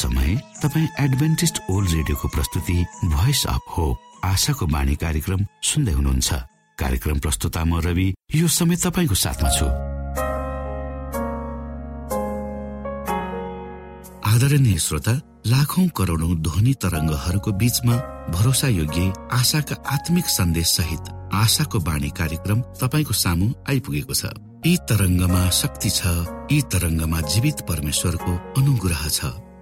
समय तपाईँ Adventist world रेडियोको प्रस्तुति भोइस अफ होप आशाको बाणी कार्यक्रम सुन्दै हुनुहुन्छ। कार्यक्रम प्रस्तुता म रवि यो समय तपाईँको साथमा छु। आदरणीय श्रोता लाखौं करोडौं ध्वनि तरङ्गहरूको बीचमा भरोसा योग्य आशाका आत्मिक सन्देश सहित आशाको बाणी कार्यक्रम तपाईँको सामु आइपुगेको छ। यी तरङ्गमा शक्ति छ यी तरङ्गमा जीवित परमेश्वरको अनुग्रह छ।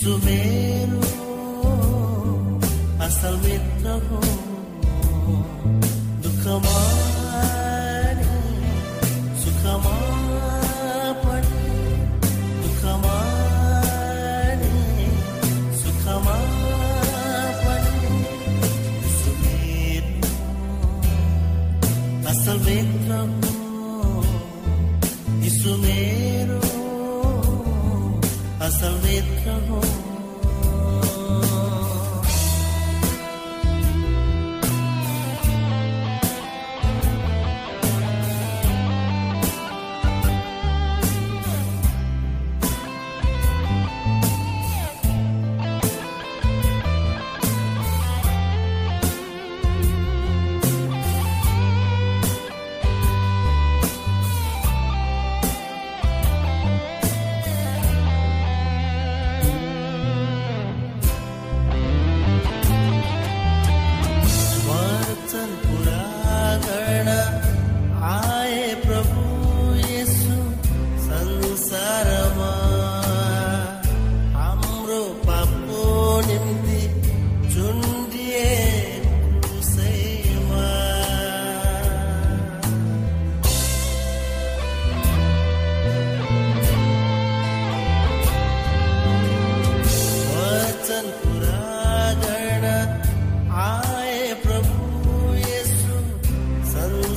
Sumero hasta el metro.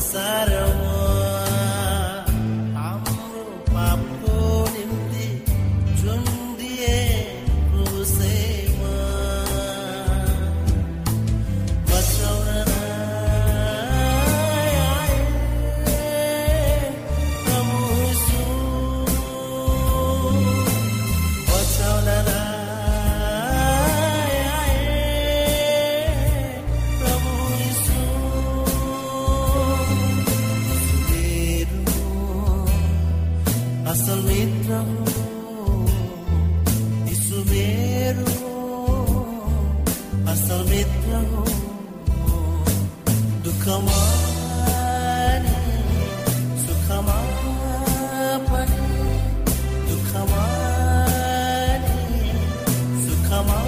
inside of சமா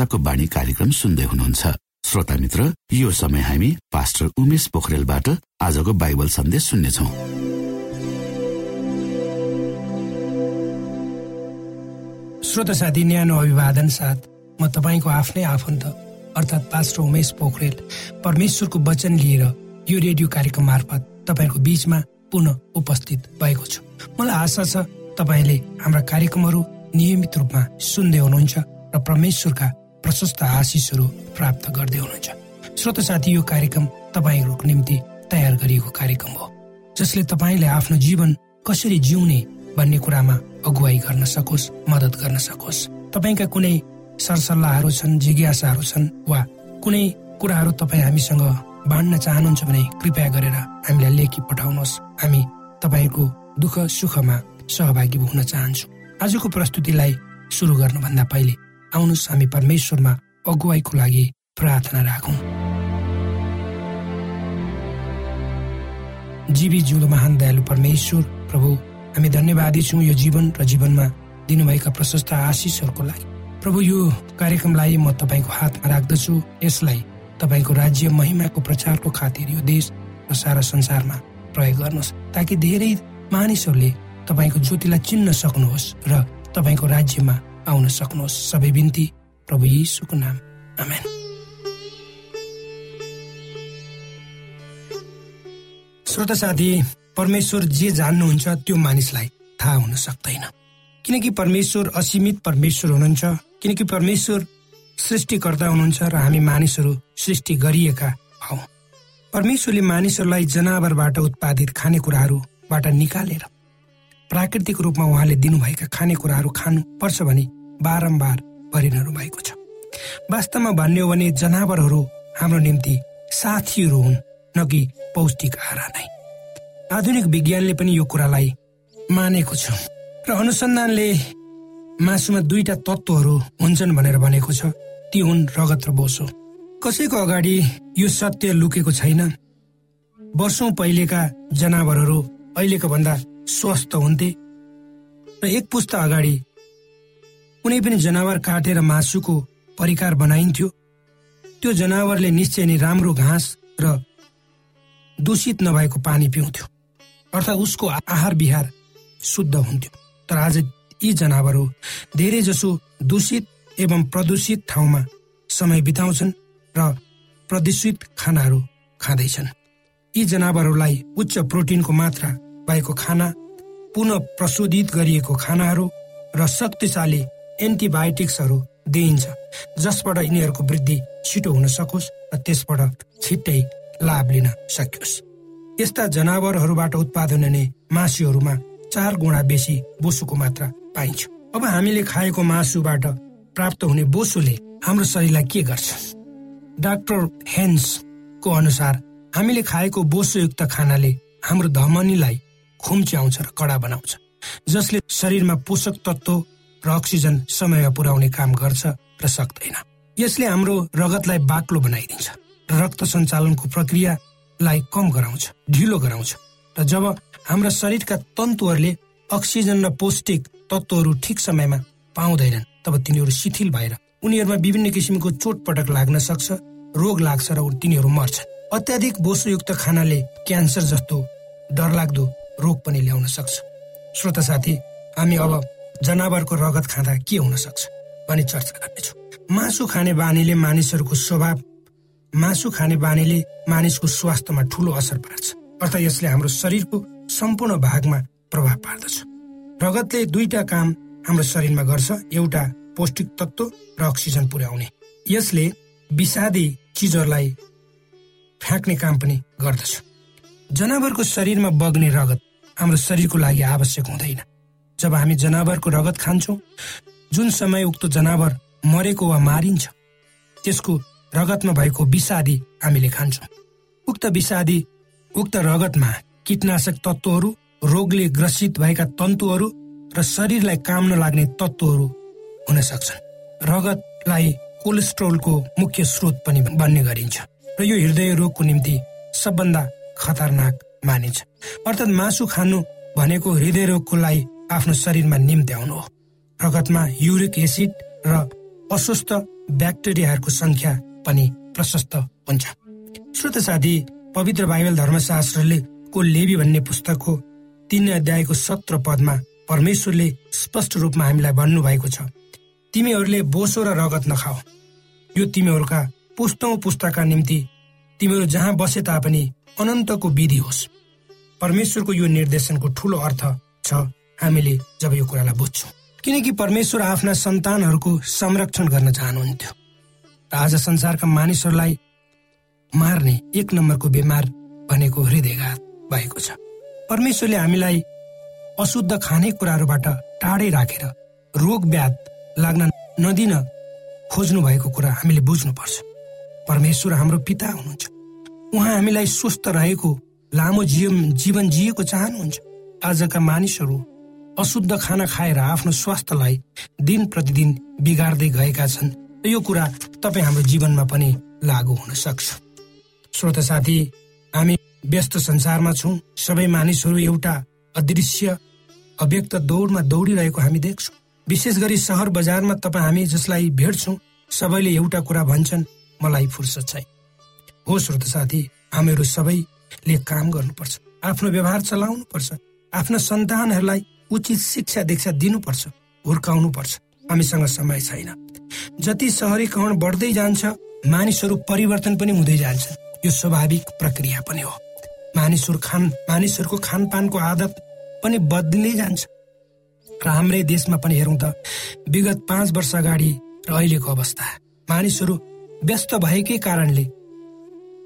आशाको बाणी कार्यक्रम सुन्दै हुनुहुन्छ। श्रोता मित्र यो समय हामी पास्टर उमेश पोखरेलबाट आजको बाइबल सन्देश सुन्नेछौ। श्रोता साथी न्यानो अभिवादन साथ म तपाईँको आफ्नै आफन्त अर्थात् पास्टर उमेश पोखरेल परमेश्वरको वचन लिएर यो रेडियो कार्यक्रम मार्फत तपाईँहरूको बीचमा पुनः उपस्थित भएको छु। मलाई आशा छ तपाईँले हाम्रा कार्यक्रमहरू नियमित रूपमा सुन्दै हुनुहुन्छ र परमेश्वरका प्रशस्त आशिषहरू प्राप्त गर्दै हुनुहुन्छ। श्रोत साथी यो कार्यक्रम तपाईँहरूको निम्ति तयार गरिएको कार्यक्रम हो जसले तपाईँले आफ्नो जीवन कसरी जिउने भन्ने कुरामा अगुवाई गर्न सकोस् मद्दत गर्न सकोस्। तपाईँका कुनै सरसल्लाहहरू छन् जिज्ञासाहरू छन् वा कुनै कुराहरू तपाईँ हामीसँग बाँड्न चाहनुहुन्छ भने कृपया गरेर हामीलाई लेखी पठाउनुहोस्। हामी तपाईँको दुःख सुखमा सहभागी हुन चाहन्छु। आजको प्रस्तुतिलाई सुरु गर्नुभन्दा पहिले आउनुहोस् हामी परमेश्वरमा अगुवाईको लागि प्रार्थना राखौँ। जीवी जिउँदो महान दयालु परमेश्वर प्रभु हामी धन्यवादी छौँ यो जीवन र जीवनमा दिनुभएका प्रशस्त आशिषहरूको लागि। प्रभु यो कार्यक्रमलाई म तपाईँको हातमा राख्दछु। यसलाई तपाईँको राज्य महिमाको प्रचारको खातिर यो देश र सारा संसारमा प्रयोग गर्नुहोस् ताकि धेरै मानिसहरूले तपाईँको ज्योतिलाई चिन्न सक्नुहोस् र तपाईँको राज्यमा आउन सक्नुहोस्। सबै बिन्ती प्रभु यीशुको नाम। आमेन। श्रोता साथी परमेश्वर जे जान्नुहुन्छ त्यो मानिसलाई थाहा हुन सक्दैन। किनकि परमेश्वर असीमित परमेश्वर हुनुहुन्छ किनकि परमेश्वर सृष्टिकर्ता हुनुहुन्छ र हामी मानिसहरू सृष्टि गरिएका हौ। परमेश्वरले मानिसहरूलाई जनावरबाट उत्पादित खानेकुराहरूबाट निकालेर प्राकृतिक रूपमा उहाँले दिनुभएका खानेकुराहरू खानु पर्छ भने बारम्बार परिरहनु भएको छ। वास्तवमा भन्ने भने जनावरहरू हाम्रो निम्ति साथीहरू हुन् न कि पौष्टिक आहारा नै। आधुनिक विज्ञानले पनि यो कुरालाई मानेको छ। र अनुसन्धानले मासुमा दुईटा तत्त्वहरू हुन्छन् भनेर भनेको छ ती हुन् रगत र बोसो। कसैको अगाडि यो सत्य लुकेको छैन। वर्षौं पहिलेका जनावरहरू अहिलेको भन्दा स्वस्थ हुन्थे। र एक पुस्ता अगाडि कुनै पनि जनावर काटेर मासुको परिकार बनाइन्थ्यो। त्यो जनावरले निश्चय नै राम्रो घाँस र दूषित नभएको पानी पिउँथ्यो अर्थात् उसको आहार विहार शुद्ध हुन्थ्यो। तर आज यी जनावरहरू धेरै जसो दूषित एवं प्रदूषित ठाउँमा समय बिताउँछन् र प्रदूषित खानाहरू खाँदैछन्। यी जनावरहरूलाई उच्च प्रोटिनको मात्रा भएको खाना पुनः प्रशोधित गरिएको खानाहरू र शक्तिशाली एन्टिबायोटिक्सहरू दिइन्छ जसबाट यिनीहरूको वृद्धि छिटो हुन सकोस् र त्यसबाट छिट्टै लाभ लिन सकियोस्। यस्ता जनावरहरूबाट उत्पादन हुने मासुहरूमा चार गुणा बेसी बोसोको मात्रा पाइन्छ। अब हामीले खाएको मासुबाट प्राप्त हुने बोसोले हाम्रो शरीरलाई के गर्छ? डाक्टर हेन्सको अनुसार हामीले खाएको बोसोयुक्त खानाले हाम्रो धमनीलाई खुम्च्याउँछ र कडा बनाउँछ जसले शरीरमा पोषक तत्व र अक्सिजन समयमा पुर्याउने काम गर्छ र सक्दैन। यसले हाम्रो रगतलाई बाक्लो बनाइदिन्छ र रक्त सञ्चालनको प्रक्रियालाई कम गराउँछ ढिलो गराउँछ र जब हाम्रा शरीरका तन्तुहरूले अक्सिजन र पौष्टिक तत्त्वहरू ठिक समयमा पाउँदैनन् तब तिनीहरू शिथिल भएर उनीहरूमा विभिन्न किसिमको चोटपटक लाग्न सक्छ रोग लाग्छ र तिनीहरू मर्छन्। अत्याधिक बोसोयुक्त खानाले क्यान्सर जस्तो डरलाग्दो रोग पनि ल्याउन सक्छ। श्रोता साथी हामी अब जनावरको रगत खाँदा के हुन सक्छ भनी चर्चा गर्नेछौँ। मासु खाने बानीले मानिसहरूको स्वभाव मासु खाने बानीले मानिसको स्वास्थ्यमा ठूलो असर पार्छ अर्थात् यसले हाम्रो शरीरको सम्पूर्ण भागमा प्रभाव पार्दछ। रगतले दुईटा काम हाम्रो शरीरमा गर्छ एउटा पौष्टिक तत्व र अक्सिजन पुर्याउने। यसले विषादी चिजहरूलाई फ्याँक्ने काम पनि गर्दछ। जनावरको शरीरमा बग्ने रगत हाम्रो शरीरको लागि आवश्यक हुँदैन। जब हामी जनावरको रगत खान्छौँ जुन समय उक्त जनावर मरेको वा मारिन्छ त्यसको रगतमा भएको विषादी हामीले खान्छौँ। उक्त विषादी उक्त रगतमा कीटनाशक तत्त्वहरू रोगले ग्रसित भएका तन्तुहरू र शरीरलाई काम नलाग्ने तत्त्वहरू हुन सक्छन्। रगतलाई कोलेस्ट्रोलको मुख्य स्रोत पनि बन्ने गरिन्छ र यो हृदय रोगको निम्ति सबभन्दा खतरनाक मानिन्छ। अर्थात् मासु खानु भनेको हृदय रोगको लागि आफ्नो शरीरमा निम्त्याउनु हो। रगतमा युरिक एसिड र अस्वस्थ ब्याक्टेरियाहरूको संख्या पनि प्रशस्त हुन्छ। श्रोत साथी पवित्र बाइबल धर्मशास्त्रले को लेबी भन्ने पुस्तकको तीन अध्यायको सत्र पदमा परमेश्वरले स्पष्ट रूपमा हामीलाई भन्नुभएको छ तिमीहरूले बोसो र रगत नखाओ यो तिमीहरूका पुस्तौँ पुस्ताका निम्ति तिमीहरू जहाँ बसे तापनि अनन्तको विधि होस्। परमेश्वरको यो निर्देशनको ठूलो अर्थ छ हामीले जब यो कुरालाई बुझ्छौँ। किनकि परमेश्वर आफ्ना सन्तानहरूको संरक्षण गर्न चाहनुहुन्थ्यो। र आज संसारका मानिसहरूलाई मार्ने एक नम्बरको बिमार भनेको हृदयघात भएको छ। परमेश्वरले हामीलाई अशुद्ध खाने कुराहरूबाट टाढै राखेर रोग व्याध लाग्न नदिन खोज्नु भएको कुरा हामीले बुझ्नुपर्छ। परमेश्वर हाम्रो पिता हुनुहुन्छ। उहाँ हामीलाई स्वस्थ रहेको लामो जीवन जीवन जिएको चाहनुहुन्छ। आजका मानिसहरू अशुद्ध खाना खाएर आफ्नो स्वास्थ्यलाई दिन प्रतिदिन बिगार्दै गएका छन्। यो कुरा तपाईँ हाम्रो जीवनमा पनि लागू हुन सक्छ। श्रोत साथी हामी व्यस्त संसारमा छौँ। सबै मानिसहरू एउटा अदृश्य अव्यक्त दौडमा दौडिरहेको हामी देख्छौँ। विशेष गरी सहर बजारमा तपाईँ हामी जसलाई भेट्छौँ सबैले एउटा कुरा भन्छन् मलाई फुर्सद छैन। हो श्रोत साथी हामीहरू सबैले काम गर्नुपर्छ। आफ्नो व्यवहार चलाउनु पर्छ आफ्ना सन्तानहरूलाई उचित शिक्षा दीक्षा दिनुपर्छ हुर्काउनुपर्छ। हामीसँग समय छैन। जति सहरीकरण बढ्दै जान्छ मानिसहरू परिवर्तन पनि हुँदै जान्छ। यो स्वाभाविक प्रक्रिया पनि हो। मानिसहरू खान मानिसहरूको खानपानको आदत पनि बदलिँदै जान्छ। र हाम्रै देशमा पनि हेरौँ त विगत पाँच वर्ष अगाडि र अहिलेको अवस्था। मानिसहरू व्यस्त भएकै कारणले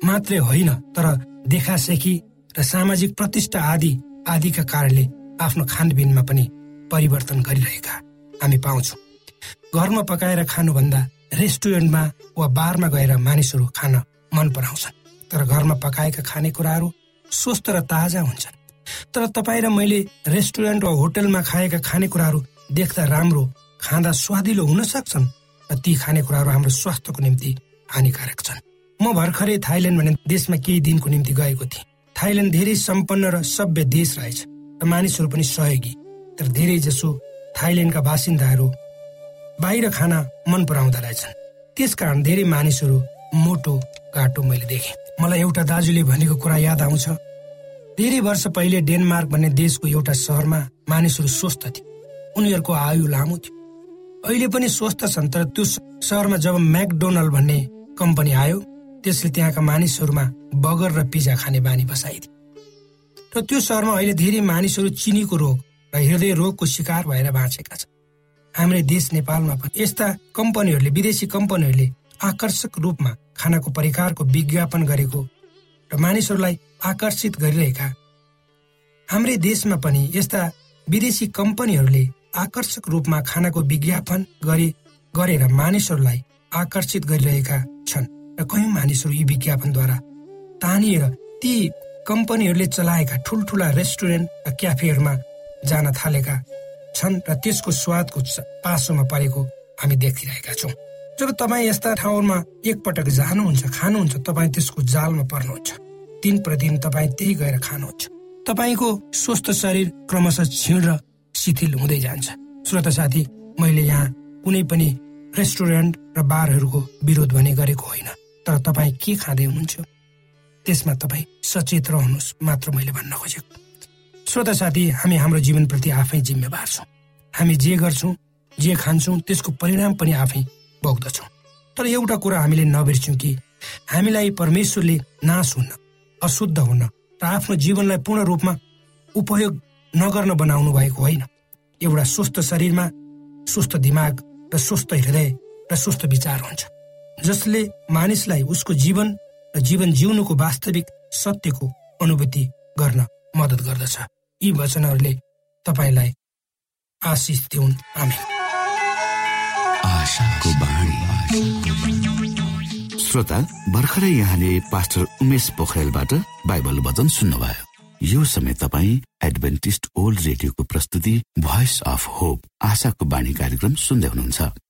मात्रै होइन तर देखासेखी र सामाजिक प्रतिष्ठा आदि आदिका कारणले आफ्नो खानपिनमा पनि परिवर्तन गरिरहेका हामी पाउँछौँ। घरमा पकाएर खानुभन्दा रेस्टुरेन्टमा वा बारमा गएर मानिसहरू खान मन पराउँछन्। तर घरमा पकाएका खानेकुराहरू स्वस्थ र ताजा हुन्छन्। तर तपाईँ र मैले रेस्टुरेन्ट वा होटलमा खाएका खानेकुराहरू देख्दा राम्रो खाँदा स्वादिलो हुन सक्छन् र ती खानेकुराहरू हाम्रो स्वास्थ्यको निम्ति हानिकारक छन्। म भर्खरै थाइल्यान्ड भन्ने देशमा केही दिनको निम्ति गएको थिएँ। थाइल्यान्ड धेरै सम्पन्न र सभ्य देश रहेछ। मानिसहरू पनि सहयोगी। तर धेरै जसो थाइल्यान्डका बासिन्दाहरू बाहिर खाना मन पराउँदो रहेछन्। त्यसकारण धेरै मानिसहरू मोटो काटो मैले देखेँ। मलाई एउटा दाजुले भनेको कुरा याद आउँछ। धेरै वर्ष पहिले डेनमार्क भन्ने देशको एउटा सहरमा मानिसहरू स्वस्थ थिए। उनीहरूको आयु लामो थियो। अहिले पनि स्वस्थ छन् तर त्यो सहरमा जब म्याकडोनल्ड भन्ने कम्पनी आयो त्यसले त्यहाँका मानिसहरूमा बगर र पिजा खाने बानी बसाइदियो। र त्यो सहरमा अहिले धेरै मानिसहरू चिनीको रोग र हृदय रोगको शिकार भएर बाँचेका छन्। हाम्रो देश नेपालमा पनि यस्ता कम्पनीहरूले विदेशी कम्पनीहरूले आकर्षक रूपमा खानाको परिकारको विज्ञापन गरेको र मानिसहरूलाई आकर्षित गरिरहेका। हाम्रै देशमा पनि यस्ता विदेशी कम्पनीहरूले आकर्षक रूपमा खानाको विज्ञापन गरे गरेर मानिसहरूलाई आकर्षित गरिरहेका छन् र कयौँ मानिसहरू यी विज्ञापनद्वारा तानिएर ती कम्पनीहरूले चलाएका ठुल्ठुला रेस्टुरेन्ट र क्याफेहरूमा जान थालेका छन् र त्यसको स्वादको पासोमा परेको हामी देखिरहेका छौँ। जब तपाईँ यस्ता ठाउँमा एकपटक जानुहुन्छ खानुहुन्छ तपाईँ त्यसको जालमा पर्नुहुन्छ। दिन प्रतिदिन तपाईँ त्यही गएर खानुहुन्छ। तपाईँको स्वस्थ शरीर क्रमशः क्षीण र शिथिल हुँदै जान्छ। श्रोत साथी मैले यहाँ कुनै पनि रेस्टुरेन्ट र बारहरूको विरोध भने गरेको होइन। तर तपाईँ के खाँदै हुनुहुन्छ? त्यसमा तपाईँ सचेत रहनुहोस् मात्र मैले भन्न खोजेको। श्रोता साथी हामी हाम्रो जीवनप्रति आफै जिम्मेवार छौँ। हामी जे गर्छौँ जे खान्छौँ त्यसको परिणाम पनि आफै भोग्दछौँ। तर एउटा कुरा हामीले नबिर्स्यौँ कि हामीलाई परमेश्वरले नाश हुन अशुद्ध हुन र आफ्नो जीवनलाई पूर्ण रूपमा उपयोग नगर्न बनाउनु भएको होइन। एउटा स्वस्थ शरीरमा स्वस्थ दिमाग र स्वस्थ हृदय र स्वस्थ विचार हुन्छ जसले मानिसलाई उसको जीवन र जीवन जिउनुको वास्तविक सत्यको अनुभूति गर्न मद्दत गर्दछ। यी वचनहरूले तपाईँलाई आशिष दिउन्। आमेन। श्रोता भर्खरै यहाँले पास्टर उमेश पोखरेलबाट बाइबल वचन सुन्नुभयो। यो समय तपाईँ एडभेन्टिस्ट ओल्ड रेडियोको प्रस्तुति भोइस अफ होप आशाको बाणी कार्यक्रम सुन्दै हुनुहुन्छ।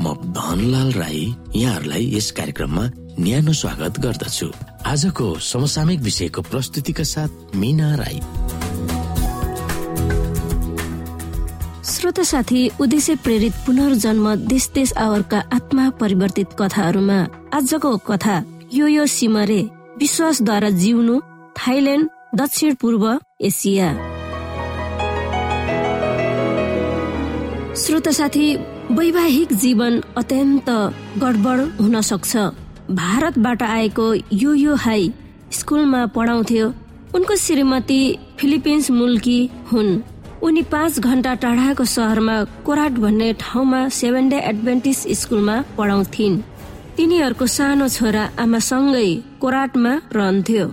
म धनलाल राई यहाँहरूलाई यस कार्यक्रममा न्यानो स्वागत गर्दछु। आजको समसामयिक विषयको प्रस्तुतिका साथ मिना राई। श्रोत साथी उद्देश्य प्रेरित पुनर्जन्म देश देश आवरका आत्मा परिवर्तित कथाहरूमा आजको कथा यो यो सिमरे विश्वासद्वारा जिउनु थाइल्याण्ड दक्षिण पूर्व एसिया। श्रोत साथी वैवाहिक जीवन अत्यन्त गडबड हुन सक्छ। भारतबाट आएको यो यो हाई स्कुलमा पढाउँथ्यो। उनको श्रीमती फिलिपिन्स मुल्की हुन्। उनी पाँच घण्टा टाढाको सहरमा कोराट भन्ने ठाउँमा सेभेन डे एडभेन्टिस स्कुलमा पढाउँथिन्। तिनीहरूको सानो छोरा आमासँगै कोराटमा रहन्थ्यो।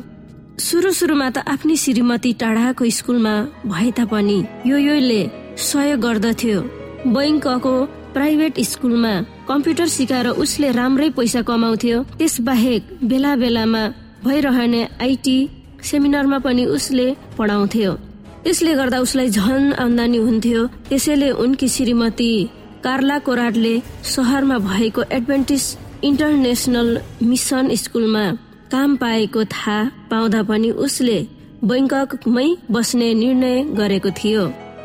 सुरु सुरुमा त आफ्नी श्रीमती टाढाको स्कुलमा भए तापनि यो योले सहयोग गर्दथ्यो। बैङ्कको प्राइभेट स्कुलमा कम्प्युटर सिकाएर उसले राम्रै पैसा कमाउँथ्यो। त्यस बाहेक बेला बेलामा भइरहने आइटी सेमिनारमा पनि उसले पढाउँथ्यो। त्यसले गर्दा उसलाई झन आमदानी हुन्थ्यो। त्यसैले उनकी श्रीमती कार्ला कोराटले सहरमा भएको एडभेन्टिस इन्टरनेसनल मिसन स्कुलमा काम पाएको थाहा पाउँदा पनि उसले बैङ्ककमै बस्ने निर्णय गरेको थियो।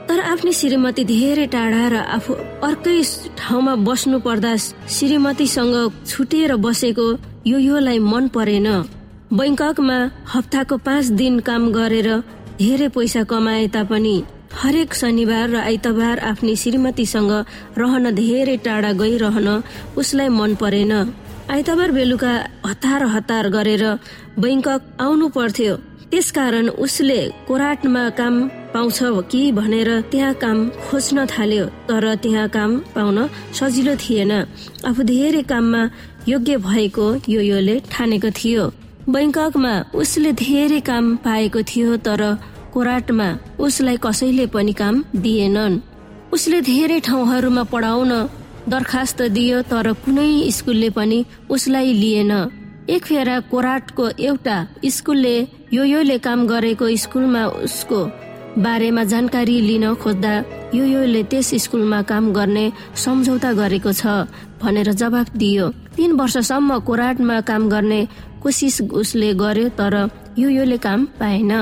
तर आफ्नी श्रीमती धेरै टाढा र आफू अर्कै ठाउँमा बस्नु पर्दा श्रीमतीसँग छुटेर बसेको यो योलाई मन परेन। बैङ्ककमा हप्ताको पाँच दिन काम गरेर धेरै पैसा कमाए तापनि हरेक शनिबार र आइतबार आफ्नी श्रीमतीसँग रहन धेरै टाढा गइरहन उसलाई मन परेन। आइतबार बेलुका हतार हतार गरेर बैङ्कक आउनु पर्थ्यो। त्यसकारण उसले कोराटमा काम पाउँछ कि भनेर त्यहाँ काम खोज्न थाल्यो तर त्यहाँ काम पाउन सजिलो थिएन। आफू धेरै काममा योग्य भएको यो योले ठानेको थियो। बैङ्ककमा उसले धेरै काम पाएको थियो तर कोराटमा उसलाई कसैले पनि काम दिएनन्। उसले धेरै ठाउँहरूमा पढाउन दरखास्त दियो तर कुनै स्कुलले पनि उसलाई लिएन। एक फेरा कोराटको एउटा स्कुलले यो योले काम गरेको स्कुलमा उसको बारेमा जानकारी लिन खोज्दा यो योले त्यस स्कुलमा काम गर्ने सम्झौता गरेको छ भनेर जवाब दियो। तीन वर्षसम्म कोराटमा काम गर्ने कोसिस उसले गर्यो तर यो योले काम पाएन।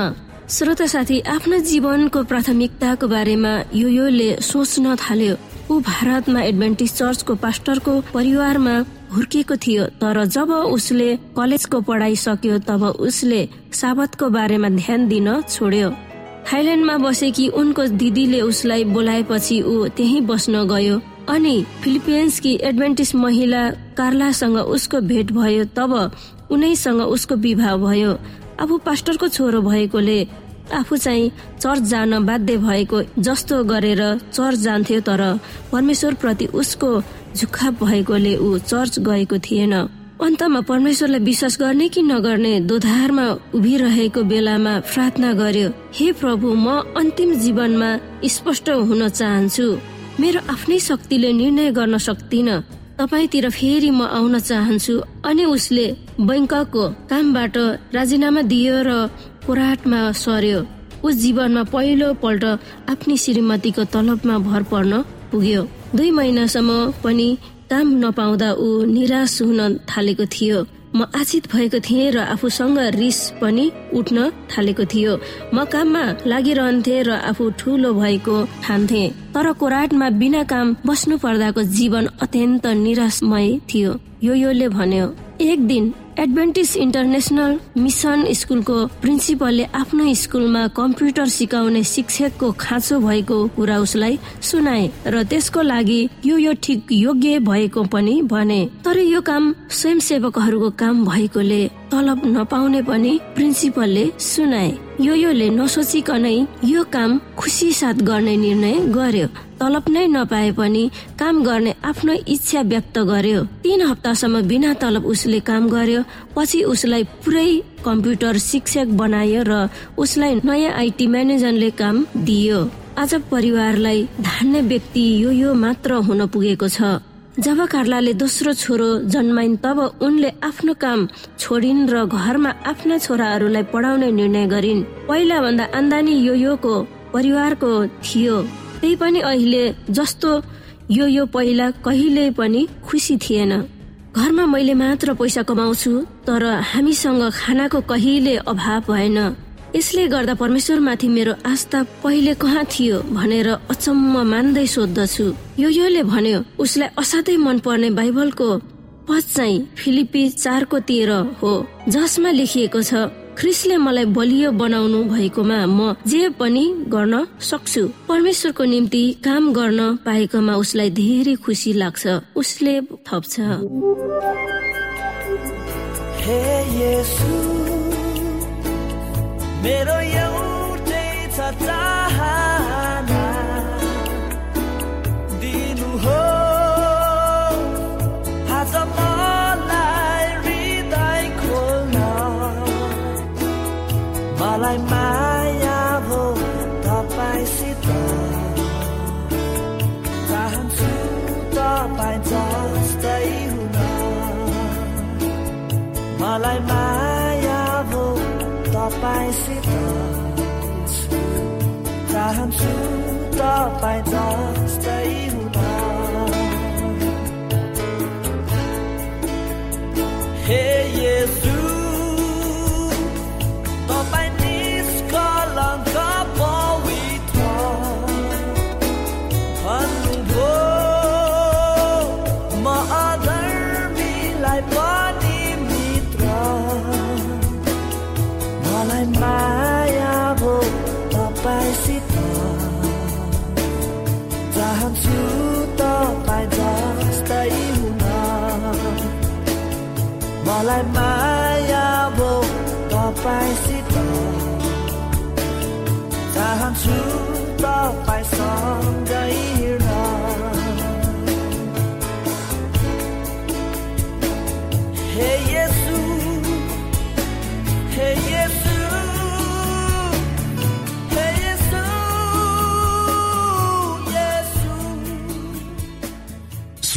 श्रोता साथी आफ्नो जीवनको प्राथमिकताको बारेमा यो योले सोच्न थाल्यो। ऊ भारतमा एडभेन्टिस चर्चको पास्टरको परिवारमा हुर्किएको थियो तर जब उसले कलेजको पढाइ सक्यो तब उसले साबतको बारेमा ध्यान दिन छोड्यो। थाइल्यान्डमा बसेकी उनको दिदीले उसलाई बोलाएपछि ऊ त्यही बस्न गयो। अनि फिलिपिन्सकी एडभेन्टिस महिला कार्लासँग उसको भेट भयो तब उनैसँग उसको विवाह भयो। आफू पास्टरको छोरो भएकोले आफू चाहिँ चर्च जान बाध्य भएको जस्तो गरेर चर्च जान्थ्यो तर परमेश्वर प्रति उसको झुक्खा भएकोले ऊ चर्च गएको थिएन। अन्तमा परमेश्वरलाई विश्वास गर्ने कि नगर्ने दोधारमा उभिरहेको बेलामा प्रार्थना गर्यो हे प्रभु म अन्तिम जीवनमा स्पष्ट हुन चाहन्छु। मेरो आफ्नै शक्तिले निर्णय गर्न सक्दिन तपाईँतिर फेरि म आउन चाहन्छु। अनि उसले बैङ्कको कामबाट राजीनामा दियो र कोराटमा सर्यो। उस जीवनमा पहिलो पल्ट आफ्नी श्रीमतीको तलबमा भर पर्न पुग्यो। दुई महिनासम्म पनि काम नपाउँदा ऊ निराश हुन थालेको थियो। म आशित भएको थिएँ र आफूसँग रिस पनि उठ्न थालेको थियो। म काममा लागिरहन्थे र आफू ठुलो भएको ठान्थे। तर कोराटमा बिना काम बस्नु पर्दाको जीवन अत्यन्त निराशमय थियो। यो योले भन्यो एक दिन एडभेन्टिस इन्टरनेसनल मिसन स्कुलको प्रिन्सिपलले आफ्नो स्कुलमा कम्प्युटर सिकाउने शिक्षकको खाँचो भएको कुरा उसलाई सुनाए र त्यसको लागि यो यो ठिक योग्य भएको पनि भने। तर यो काम स्वयंसेवकहरूको काम भएकोले तलब नपाउने पनि प्रिन्सिपलले सुनाए। यो योले नसोचिकनै यो काम खुसी साथ गर्ने निर्णय गर्यो। तलब नै नपाए पनि काम गर्ने आफ्नो इच्छा व्यक्त गर्यो। तीन हप्तासम्म बिना तलब उसले काम गर्यो। पछि उसलाई पुरै कम्प्युटर शिक्षक बनायो र उसलाई नयाँ आइटी म्यानेजरले काम दियो। आज परिवारलाई धान्ने व्यक्ति यो यो मात्र हुन पुगेको छ। जब कार्लाले दोस्रो छोरो जन्माइन् तब उनले आफ्नो काम छोडिन् र घरमा आफ्ना छोराहरूलाई पढाउने निर्णय गरिन्। पहिला भन्दा आन्दानी यो योको परिवारको थियो। त्यही पनि अहिले जस्तो यो यो पहिला कहिले पनि खुसी थिएन। घरमा मैले मात्र पैसा कमाउँछु तर हामीसँग खानाको कहिले अभाव भएन। यसले गर्दा परमेश्वरमाथि मेरो आस्था पहिले कहाँ थियो भनेर अचम्म मान्दै सोद्धछु यो योले भन्यो उसलाई असाध्यै मनपर्ने बाइबलको पद चाहिँ फिलिपी चारको तेह्र हो जसमा लेखिएको छ ख्रिसले मलाई बलियो बनाउनु भएकोमा म जे पनि गर्न सक्छु। परमेश्वरको निम्ति काम गर्न पाएकोमा उसलाई धेरै खुसी लाग्छ। उसले थप्छ। मेरो एउटै तपाईँसित चाहन्छु तपाईँ जस्तै